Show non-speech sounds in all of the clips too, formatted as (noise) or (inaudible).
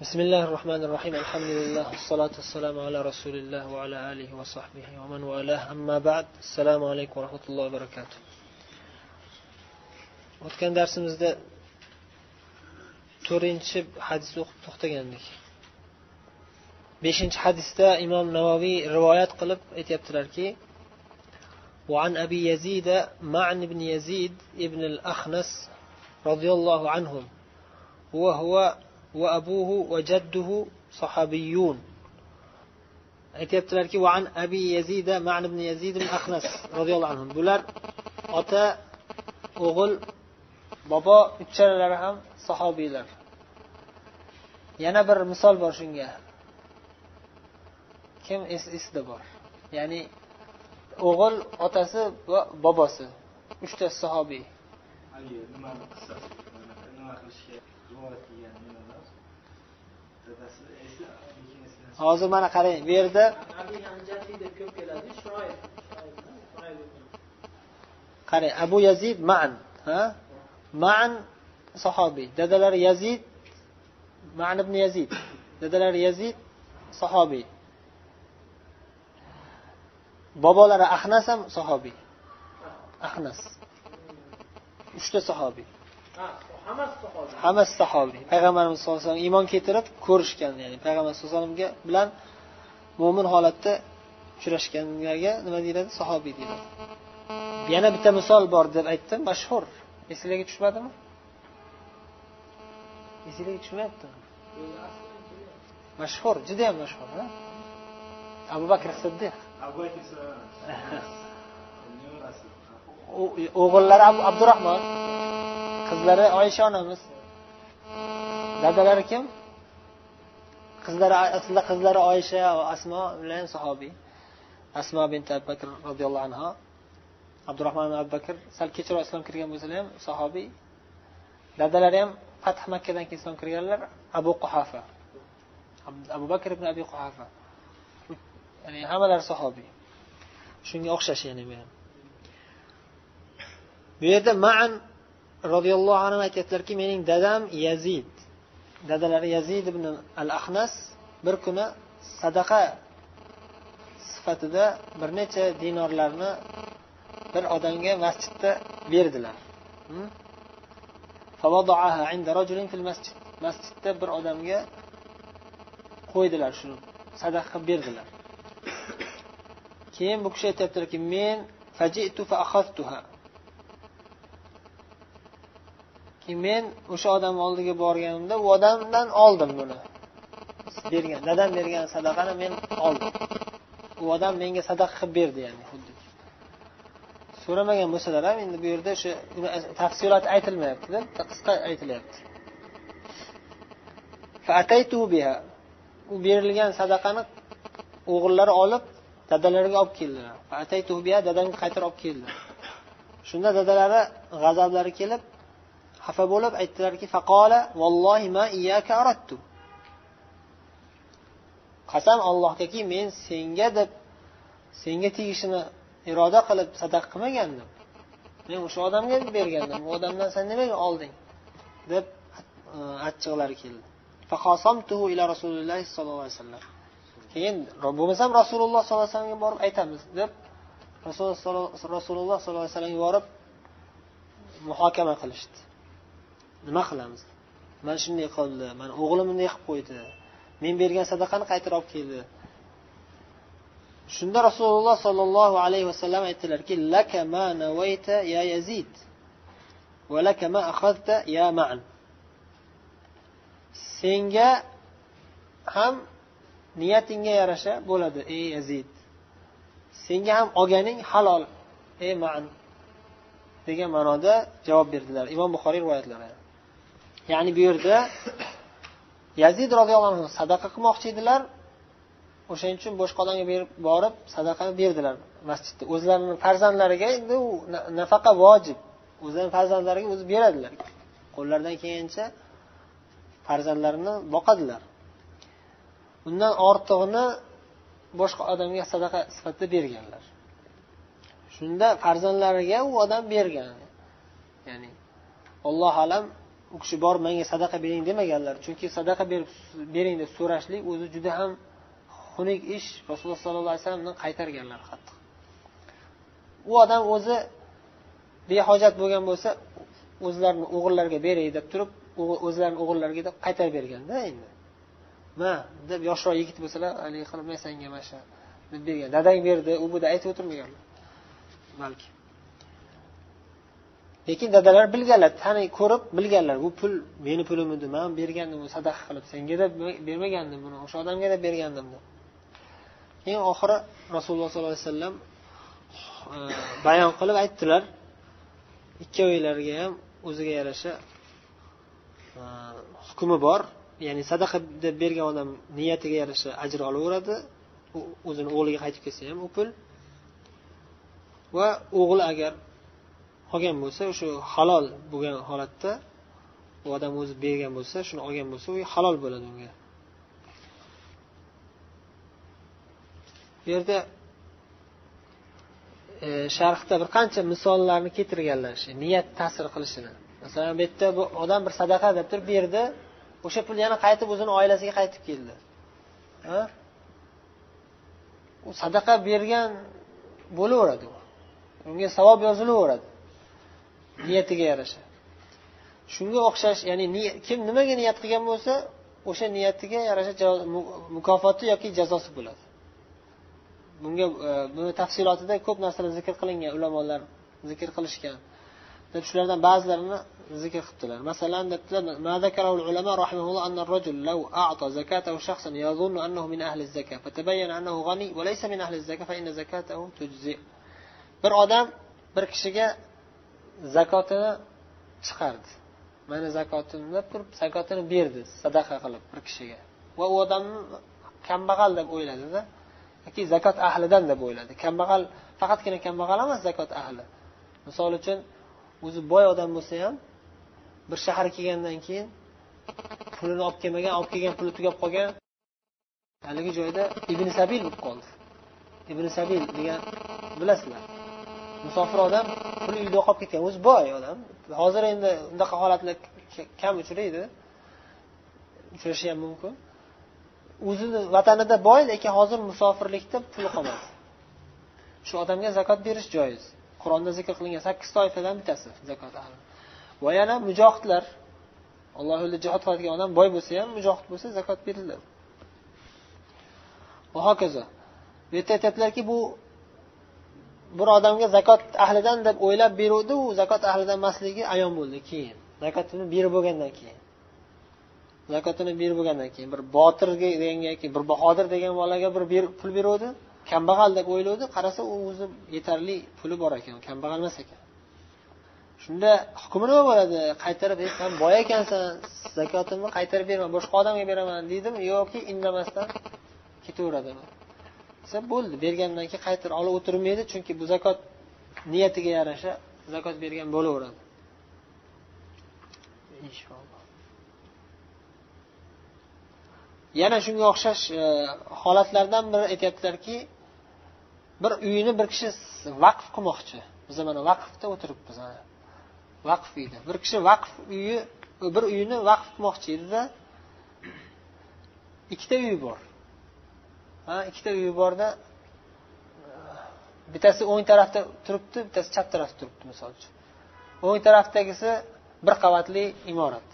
بسم الله الرحمن الرحيم الحمد لله والصلاة والسلام على رسول الله وعلى آله وصحبه ومن والاه أما بعد السلام عليكم ورحمة الله وبركاته o'tgan darsimizda to'rtinchi hadisni o'qib to'xtagandik. Beshinchi hadisda imom navoiy rivoyat qilib aytyaptilarki وعن أبي يزيد معن بن يزيد ابن الأخنس رضي الله عنهم وهو وأبوه وجده صحابيون aytyaptilarki وعن أبي يزيد معن بن يزيد بن الأخنس رضي الله عنهم bular ota o'g'il bobo uchalalari ham sahobiylar yana bir misol bor shunga kim esida bor ya'ni o'g'il otasi va bobosi uchtasi sahobiy hozir mana qarang bu yerda qarang abu yazid man ha? Man sahobiy. Dadalari yazid man ibn yazid. Dadalari yazid sahobiy. Bobolari ahnas ham sahobiy. Ahnas. Uchta sahobiy. Hammasi sahobiy payg'ambarimiz sallallohu alayhi vasallam iymon keltirib ko'rishgan ya'ni payg'ambar sallallohu alayhi vasallamga bilan mo'min holatda uchrashganlarga nima deyiladi? Sahobiy deyiladi. Yana bitta misol bor deb aytdim mashhur. Esinglarga tushmadimi? Esinglarga tushmayaptimi? Mashhur judayam mashhur abu bakr siddiq. (laughs) O'g'illari abdurahmon qizlari oysha onamiz. Dadalari kim? Qizlari aslida qizlari oysha va asmo bilan sahobiy. Asmo bint abu bakr roziyallohu anhu abdurahmon abu bakr sal kechroq islom kirgan bo'lsalar ham sahobiy. Dadalari ham fath makkadan keyin islom kirganlar abu quhafa. Abu bakr ibn abi quhafa. Ya'ni hammalari sahobiy. Shunga o'xshash ya'ni bu ham bu yerda maan roziyallohu anhu aytyaptilarki mening dadam yazid. Dadalari yazid ibn al ahnas bir kuni sadaqa sifatida bir necha dinorlarni bir odamga masjidda berdilar. Hm? Masjidda bir odamga qo'ydilar shuni sadaqa qilib berdilar. Keyin bu kishi aytyaptilarki men keyin men o'sha odam oldiga borganimda u odamdan oldim buni. Bergan dadam bergan sadaqani men oldim. U odam menga sadaqa qilib berdi ya'ni xuddi. So'ramagan bo'lsalar ham endi bu yerda o'sha tafsilot aytilmayaptida qisqa aytilyapti. U berilgan sadaqani o'g'illari olib dadalariga olib keldilar. Dadamga qaytarib olib keldilar. Shunda dadalari g'azablari kelib xafa bo'lib aytdilarki faqola vallohi ma iyyaka arattu qasam allohgaki men senga deb senga tegishini iroda qilib sadaqa qilmagandim. Men o'sha odamga bergandim. U odamdan sen nimaga olding? deb e, achchiqlari keldi. Ila rasululloh sollallohu alayhi vasallam. Keyin bo'lmasam rasululloh sollallohu alayhi vasallamga borib aytamiz deb rasululloh sollallohu alayhi vasallamga borib muhokama qilishdi. Nima qilamiz? Mana shunday qildi mana o'g'lim bunday qilib qo'ydi. Men bergan sadaqani qaytarib olib keldi. Shunda rasululloh sollallohu alayhi vasallam aytdilarki laka ma navayta ya yazid va laka ma akhadta ya ma'an. Senga ham niyatingga yarasha bo'ladi ey yazid. Senga ham olganing halol ey man degan ma'noda javob berdilar. Imom buxoriy rivoyatlari. Ya'ni bu yerda yazid roziyallohu anhu sadaqa qilmoqchi edilar. O'shaning uchun boshqa odamga berib borib sadaqani berdilar masjidda. O'zlarini farzandlariga endi u nafaqa vojib. O'zlarini farzandlariga o'zi beradilar. Qo'llaridan kelgancha farzandlarini boqadilar. Undan ortig'ini boshqa odamga sadaqa sifatida berganlar. Shunda farzandlariga u odam bergan. Ya'ni allohu alam u kishi borib menga sadaqa bering demaganlar. Chunki sadaqa berib bering deb so'rashlik o'zi juda ham xunuk ish. Rasululloh sollallohu alayhi vasallamdan qaytarganlar hatto u odam o'zi behojat bo'lgan bo'lsa o'zlarini o'g'illariga beray deb turib o'zlarini o'g'illariga deb qaytarib berganda endi ma deb yoshroq yigit bo'lsalar haligi qilib men senga mana shu deb bergan. Dadang berdi u bu aytib o'tirmaganlar. Balki. Lekin dadalar bilganlar tani ko'rib bilganlar bu pul meni pulim edi man bergandim sadaqa qilib senga deb bermagandim buni o'sha odamga deb bergandim deb. Keyin oxiri rasululloh sollallohu alayhi vasallam e, bayon qilib aytdilar ikkovinglarga ham o'ziga yarasha e, hukmi bor. Ya'ni sadaqa deb bergan odam niyatiga yarasha ajr olaveradi. O'zini o'g'liga qaytib kelsa ham u pul. Va o'g'li agar olgan bo'lsa o'sha halol bo'lgan holatda u odam o'zi bergan bo'lsa shuni olgan bo'lsa u halol bo'ladi unga. Bu yerda e, sharhda bir qancha misollarni keltirganlar shu niyat ta'sir qilishini. Masalan bu yerda bu odam bir sadaqa deb turib berdi o'sha pul yana qaytib o'zini oilasiga qaytib keldi. U sadaqa bergan bo'laveradi unga savob yozilaveradi. niyatiga yarasha. Shunga o'xshash ya'ni kim nimaga niyat qilgan bo'lsa o'sha niyatiga yarasha mukofoti yoki jazosi bo'ladi. Bunga e, buni tafsilotida ko'p narsalar zikr qilingan ulamolar zikr qilishgan. Deb shulardan ba'zilarini zikr qilibdilar. Masalan debdilar bir odam bir kishiga zakotini chiqardi. Mana zakotim turib zakotini berdi sadaqa qilib bir kishiga. Va u odamni kambag'al deb o'yladida yoki zakot ahlidan deb o'yladi. Kambag'al faqatgina kambag'al emas zakot ahli. Misol uchun o'zi boy odam bo'lsa ham bir shaharga kelgandan keyin pulini olib kelmagan olib kelgan puli tugab qolgan haligi joyda ibn sabil bo'lib qoldi. Ibn sabil degan bilasizlar musofir odam puli uyda qolib ketgan. O'zi boy odam. Hozir endi unaqa holatlar kam uchraydi. Uchrashi ham mumkin. O'zini vatanida boy lekin hozir musofirlikda puli qolmadi. Shu odamga zakot berish joiz. Qur'onda zikr qilingan sakkiz toifadan bittasi zakot va yana mujohidlar. Alloh yo'lida jihod qiladigan odam boy bo'lsa ham mujohid bo'lsa zakot beriladi. Va hokazo. Bu yerda aytyaptilarki bu bir odamga zakot ahlidan deb o'ylab beruvdi u zakot ahlidan emasligi ayon bo'ldi keyin. Zakotini berib bo'lgandan keyin. Zakotini berib bo'lgandan keyin bir botirga deganga bir bahodir degan bolaga bir pul beruvdi kambag'al deb o'ylovdi qarasa u o'zi yetarli puli bor ekan kambag'al emas ekan. Shunda hukmi nima bo'ladi? Qaytarib san boy ekansan zakotimni qaytarib berma boshqa odamga beraman deydimi? Yoki indamasdan ketaveradimi desa bo'ldi. Bergandan keyin qaytarib olib o'tirmaydi chunki bu zakot niyatiga yarasha zakot bergan bo'laveradi. Inshaalloh. Yana shunga o'xshash e, holatlardan biri aytyaptilarki bir uyni bir kishi vaqf qilmoqchi. Biz mana vaqfda o'tiribmiz vaqf uyda bir kishi vaqf uyi bir uyni vaqf qilmoqchi edida ikkita uy bor. Ha ikkita uyi borda e, bittasi o'ng tarafda turibdi bittasi chap tarafda turibdi misol uchun. O'ng tarafdagisi bir qavatli imorat.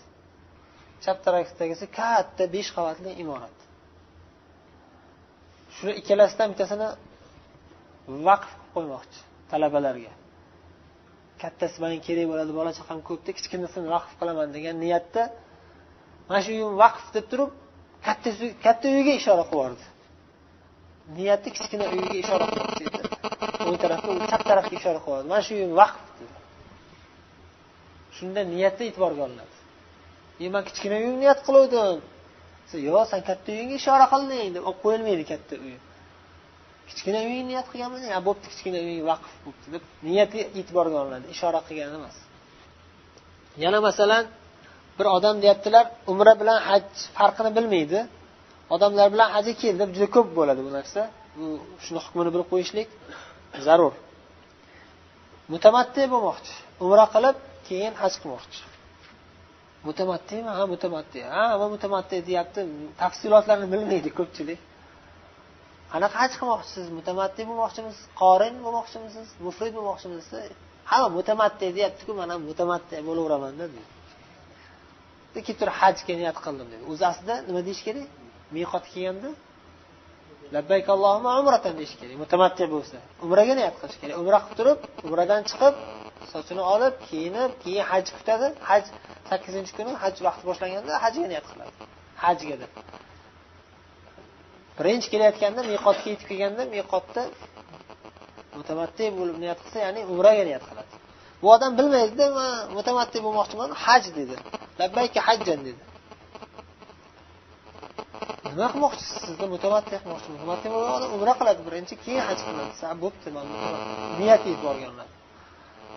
Chap tarafdagisi katta besh qavatli imorat. Shuni ikkalasidan bittasini vaqf qilib qo'ymoqchi talabalarga. Kattasi manga kerak bo'ladi bola chaqam ko'pda kichkinasini vaqf qilaman degan niyatda mana shu uyim vaqf deb turib katta katta uyga ishora qilib yubordi niyati kichkina uyga ishora qilmoqchi edi. O'ng tarafga chap tarafga ishora qilyapti mana shu uyim vaqf dedi. Shunda niyatda e'tiborga olinadi. E man kichkina uyni niyat qiluvdim. Yo'q san katta uyingga ishora qilding deb olib qo'yilmaydi katta uy. Kichkina uyingni niyat qilganmiding ha bo'pti kichkina uying vaqf bo'libdi deb niyati e'tiborga olinadi. Ishora qilgan emas. Yana masalan bir odam deyaptilar umra bilan haj farqini bilmaydi. Odamlar bilan hajga deb juda ko'p bo'ladi bu narsa. Bu shuni hukmini bilib qo'yishlik zarur. Mutamatti bo'lmoqchi. Umra qilib keyin haj qilmoqchi. Mutamattimi ha mutamatti ha va mutamatti deyapti. Tafsilotlarini bilmaydi ko'pchilik. Qanaqa haj qilmoqchisiz? Mutamatti bo'lmoqchimisiz qorin bo'lmoqchimisiz? Mufrid bo'lmoqchimisiz ha mutamatti deyaptiku man ham mutamatti bo'laveramanda deydi. Kelib turib hajga niyat qildim dedi o'zi aslida nima deyish kerak? Miqot kelganda labbayk allohuma umratan deyish kerak mutamatti bo'lsa. Umraga niyat qilish kerak? Umra qilib turib umradan chiqib sochini olib kiyinib keyin haj kutadi. Haj sakkizinchi kuni haj vaqti boshlanganda hajga niyat qiladi? Hajga deb. Birinchi kelayotganda miqotga yetib kelganda miqotda mutamatti bo'lib niyat qilsa ya'ni umraga niyat qiladi. Bu odam bilmaydida man mutamatti bo'lmoqchiman haj dedi. Labbayka hajjan dedi. Nima qilmoqchisiz? Sizni mutamatti qilmoqchi odam umra qiladi birinchi keyin haj qiladi. Bo'pti man niyat olinadi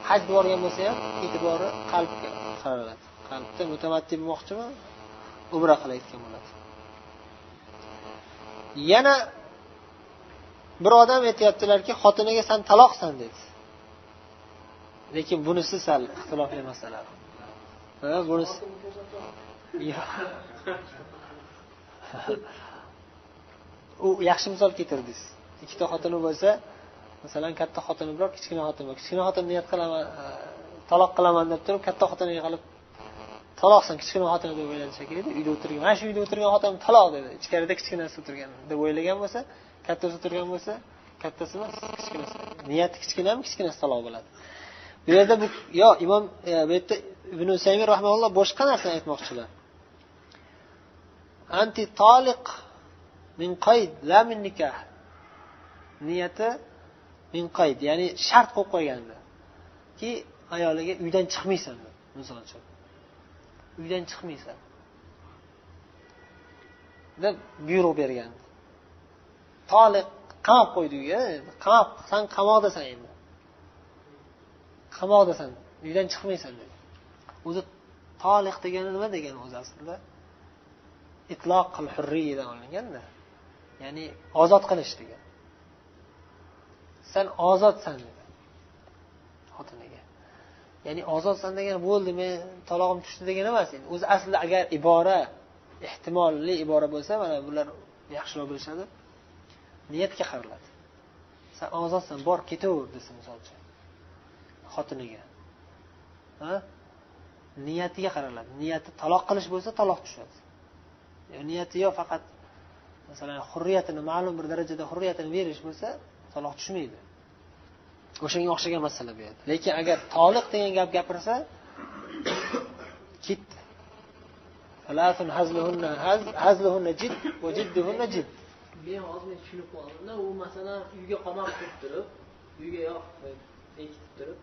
haj borgan bo'lsa ham e'tibori qalbga qaraladi. Qalbda mutamatti bo'lmoqchimi? Umra qilayotgan bo'ladi. Yana bir odam aytyaptilarki xotiniga san taloqsan dedi. Lekin bunisi sal ixtilofli masala bunisi (laughs) u yaxshi misol keltirdingiz. Ikkita xotini bo'lsa masalan katta xotini bor kichkina xotini bor kichkina xotin niyat qilaman e, taloq qilaman deb turib katta xotiniga qilib taloqsan kichkina xotini deb o'yladi shekilli uyda o'tirgan. Mana shu uyda o'tirgan xotin taloq dedi. Ichkarida kichkinasi o'tirgan deb o'ylagan bo'lsa kattasi o'tirgan bo'lsa kattasi emas kichkinasi. Niyati kichkinami kichkinasi taloq bo'ladi. Bu yerda bu yo imom e, bu yerda ibn usaymin rahmaulloh boshqa narsani aytmoqchilar. Anti toliq min qayd la min nikah. Niyati min qayd ya'ni shart qo'yib qo'yganki ayoliga uydan chiqmaysan misol uchun. Uydan chiqmaysan. Deb buyruq bergan. Toliq qamab qo'ydi uyga qamab san qamoqdasan endi. Qamoqdasan uydan chiqmaysan. dedi. O'zi toliq degani nima degani o'zi aslida? Itloq hurriyadan olinganda ya'ni ozod qilish degan. San ozodsan dedi xotiniga. Ya'ni ozodsan degani bo'ldi men talog'im tushdi degani emas endi. O'zi aslida agar ibora ehtimolli ibora bo'lsa mana bular yaxshiroq bilishadi. Niyatga qaraladi san ozodsan bor ketaver desa misol uchun xotiniga. Ha? Niyatiga qaraladi niyati taloq qilish bo'lsa taloq tushadi. Niyati yo faqat masalan hurriyatini ma'lum bir darajada hurriyatini berish bo'lsa saloh tushmaydi. O'shanga o'xshagan masala bu yerda. Lekin agar toliq degan gap gapirsa ketdi men hozir men tushunib qoldimda u masalan uyga qamab turib turib uyga yoq bekitib e, turib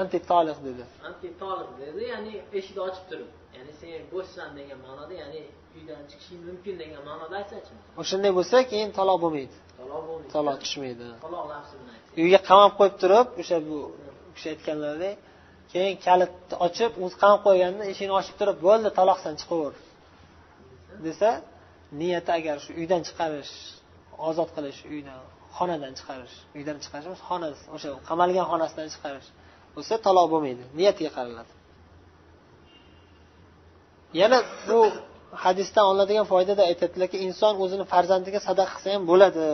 anti toliq dedi. Anti toliq dedi ya'ni eshikni ochib turib ya'ni sen bo'shsan degan ma'noda ya'ni uydan chiqishing mumkin degan ma'noda aytsachi? O'shanday bo'lsa keyin taloq bo'lmaydi. Taloq bo'lmaydi. Taloq tushmaydi taloq lafzi bilan uyga qamab qo'yib turib o'sha bu kishi aytganlaridek keyin kalitni ochib o'zi qamab qo'yganda eshikni ochib turib bo'ldi taloqsan chiqaver. Desa niyati agar shu uydan chiqarish ozod qilish uydan xonadan chiqarish uydan chiqarish emas xonasi o'sha qamalgan xonasidan chiqarish bo'lsa taloq bo'lmaydi. Niyatiga qaraladi yana bu hadisdan olinadigan foydada aytadilarki inson o'zini farzandiga sadaqa qilsa ham bo'ladi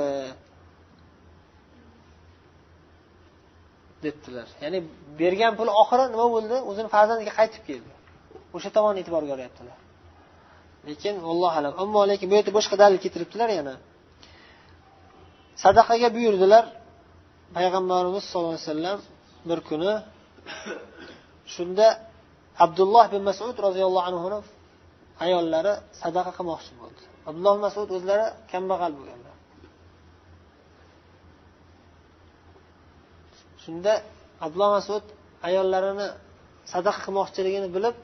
debdilar. Ya'ni bergan puli oxiri nima bo'ldi? O'zini farzandiga qaytib keldi. O'sha tomon e'tiborga olyaptilar. Lekin allohu alam. Ammo lekin bu yerda boshqa dalil keltiribdilar yana. Sadaqaga buyurdilar payg'ambarimiz sollallohu alayhi vasallam bir kuni shunda abdulloh bin masud roziyallohu anhuni ayollari sadaqa qilmoqchi bo'ldi. Abdulloh masud o'zlari kambag'al bo'lganlar. Shunda abdulloh masud ayollarini sadaqa qilmoqchiligini bilib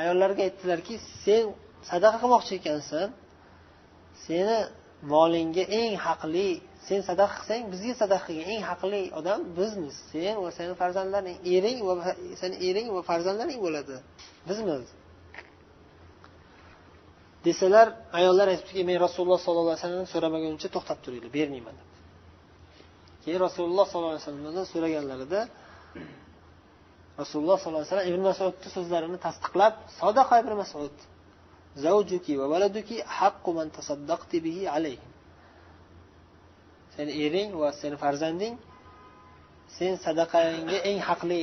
ayollarga aytdilarki sen sadaqa qilmoqchi ekansan. Seni molingga eng haqli sen sadaqa qilsang bizga sadaqa qilgan eng haqli odam bizmiz. Sen va seni farzandlaring ering va seni ering va farzandlaring bo'ladi. Bizmiz. Desalar ayollar aytibdiki men rasululloh sollallohu alayhi vasallamdan so'ramaguncha to'xtab turinglar bermayman. deb. Keyin rasululloh sollallohu alayhi vasallamdan so'raganlarida rasululloh sollallohu alayhi vasallam ibn masudni so'zlarini tasdiqlab sodaqa ibn masud zavjuki va valaduki haqqu man tasaddaqti bihi alayhim seni ering va seni farzanding sen sadaqangga eng haqli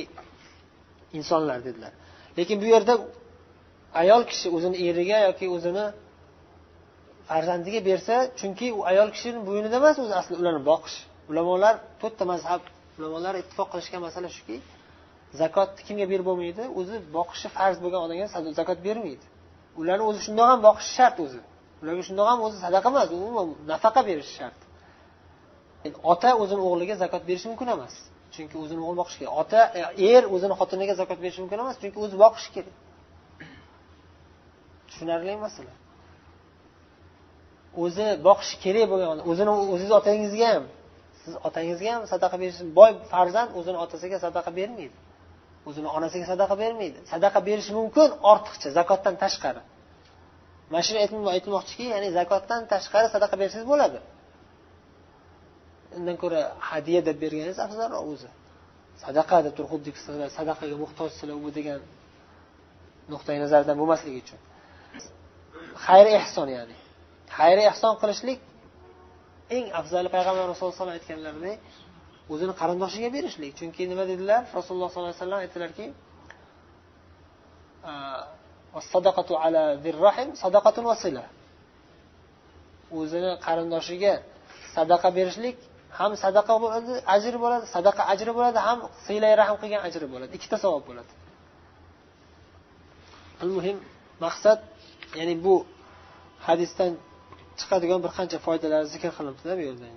insonlar dedilar. Lekin bu yerda ayol kishi o'zini eriga yoki o'zini farzandiga bersa chunki u ayol kishini bo'ynida emas o'zi asli ularni boqish. Ulamolar to'rtta mazhab ulamolar ittifoq qilishgan masala shuki zakotni kimga berib bo'lmaydi? O'zi boqishi farz bo'lgan odamga zakot bermaydi. Ularni o'zi shundoq ham boqishi shart o'zi. Ularga shundoq ham o'zi sadaqa emas umuman nafaqa berish shart. Ota o'zini o'g'liga zakot berishi mumkin emas. Chunki o'zini o'g'li boqishi kerak. Ota e, er o'zini xotiniga zakot berishi mumkin emas chunki o'zi boqishi kerak. Tushunarli masala. O'zi boqishi kerak bo'lgan o'zini o'zizni otangizga ham siz otangizga ham sadaqa berish boy farzand o'zini otasiga sadaqa bermaydi. O'zini onasiga sadaqa bermaydi. Sadaqa berishi mumkin ortiqcha zakotdan tashqari. Mana shuni aytmoqchiki ya'ni zakotdan tashqari sadaqa bersangiz bo'ladi. Undan ko'ra hadya deb berganingiz afzalroq o'zi. Sadaqa deb turib xuddi sadaqaga muhtojsizlar u degan nuqtai nazardan bo'lmasligi uchun. Xayr ehson ya'ni. Xayr ehson qilishlik eng afzali payg'ambar rasululloh alayhi vasallam aytganlaridek o'zini qarindoshiga berishlik. Chunki nima dedilar? Rasululloh sollallohu alayhi vasallam aytdilarki o'zini qarindoshiga sadaqa berishlik ham sadaqa bo'ladi ajri bo'ladi sadaqa ajri bo'ladi ham siylay rahm qilgan ajri bo'ladi. Ikkita savob bo'ladi. Al muhim maqsad ya'ni bu hadisdan chiqadigan bir qancha foydalar zikr qilinibdida bu yerda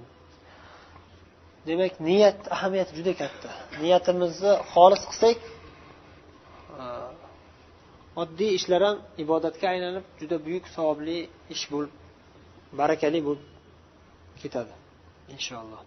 demak niyat ahamiyati juda katta. Niyatimizni xolis qilsak oddiy ishlar ham ibodatga aylanib juda buyuk savobli ish bo'lib barakali bo'lib ketadi. Inshaalloh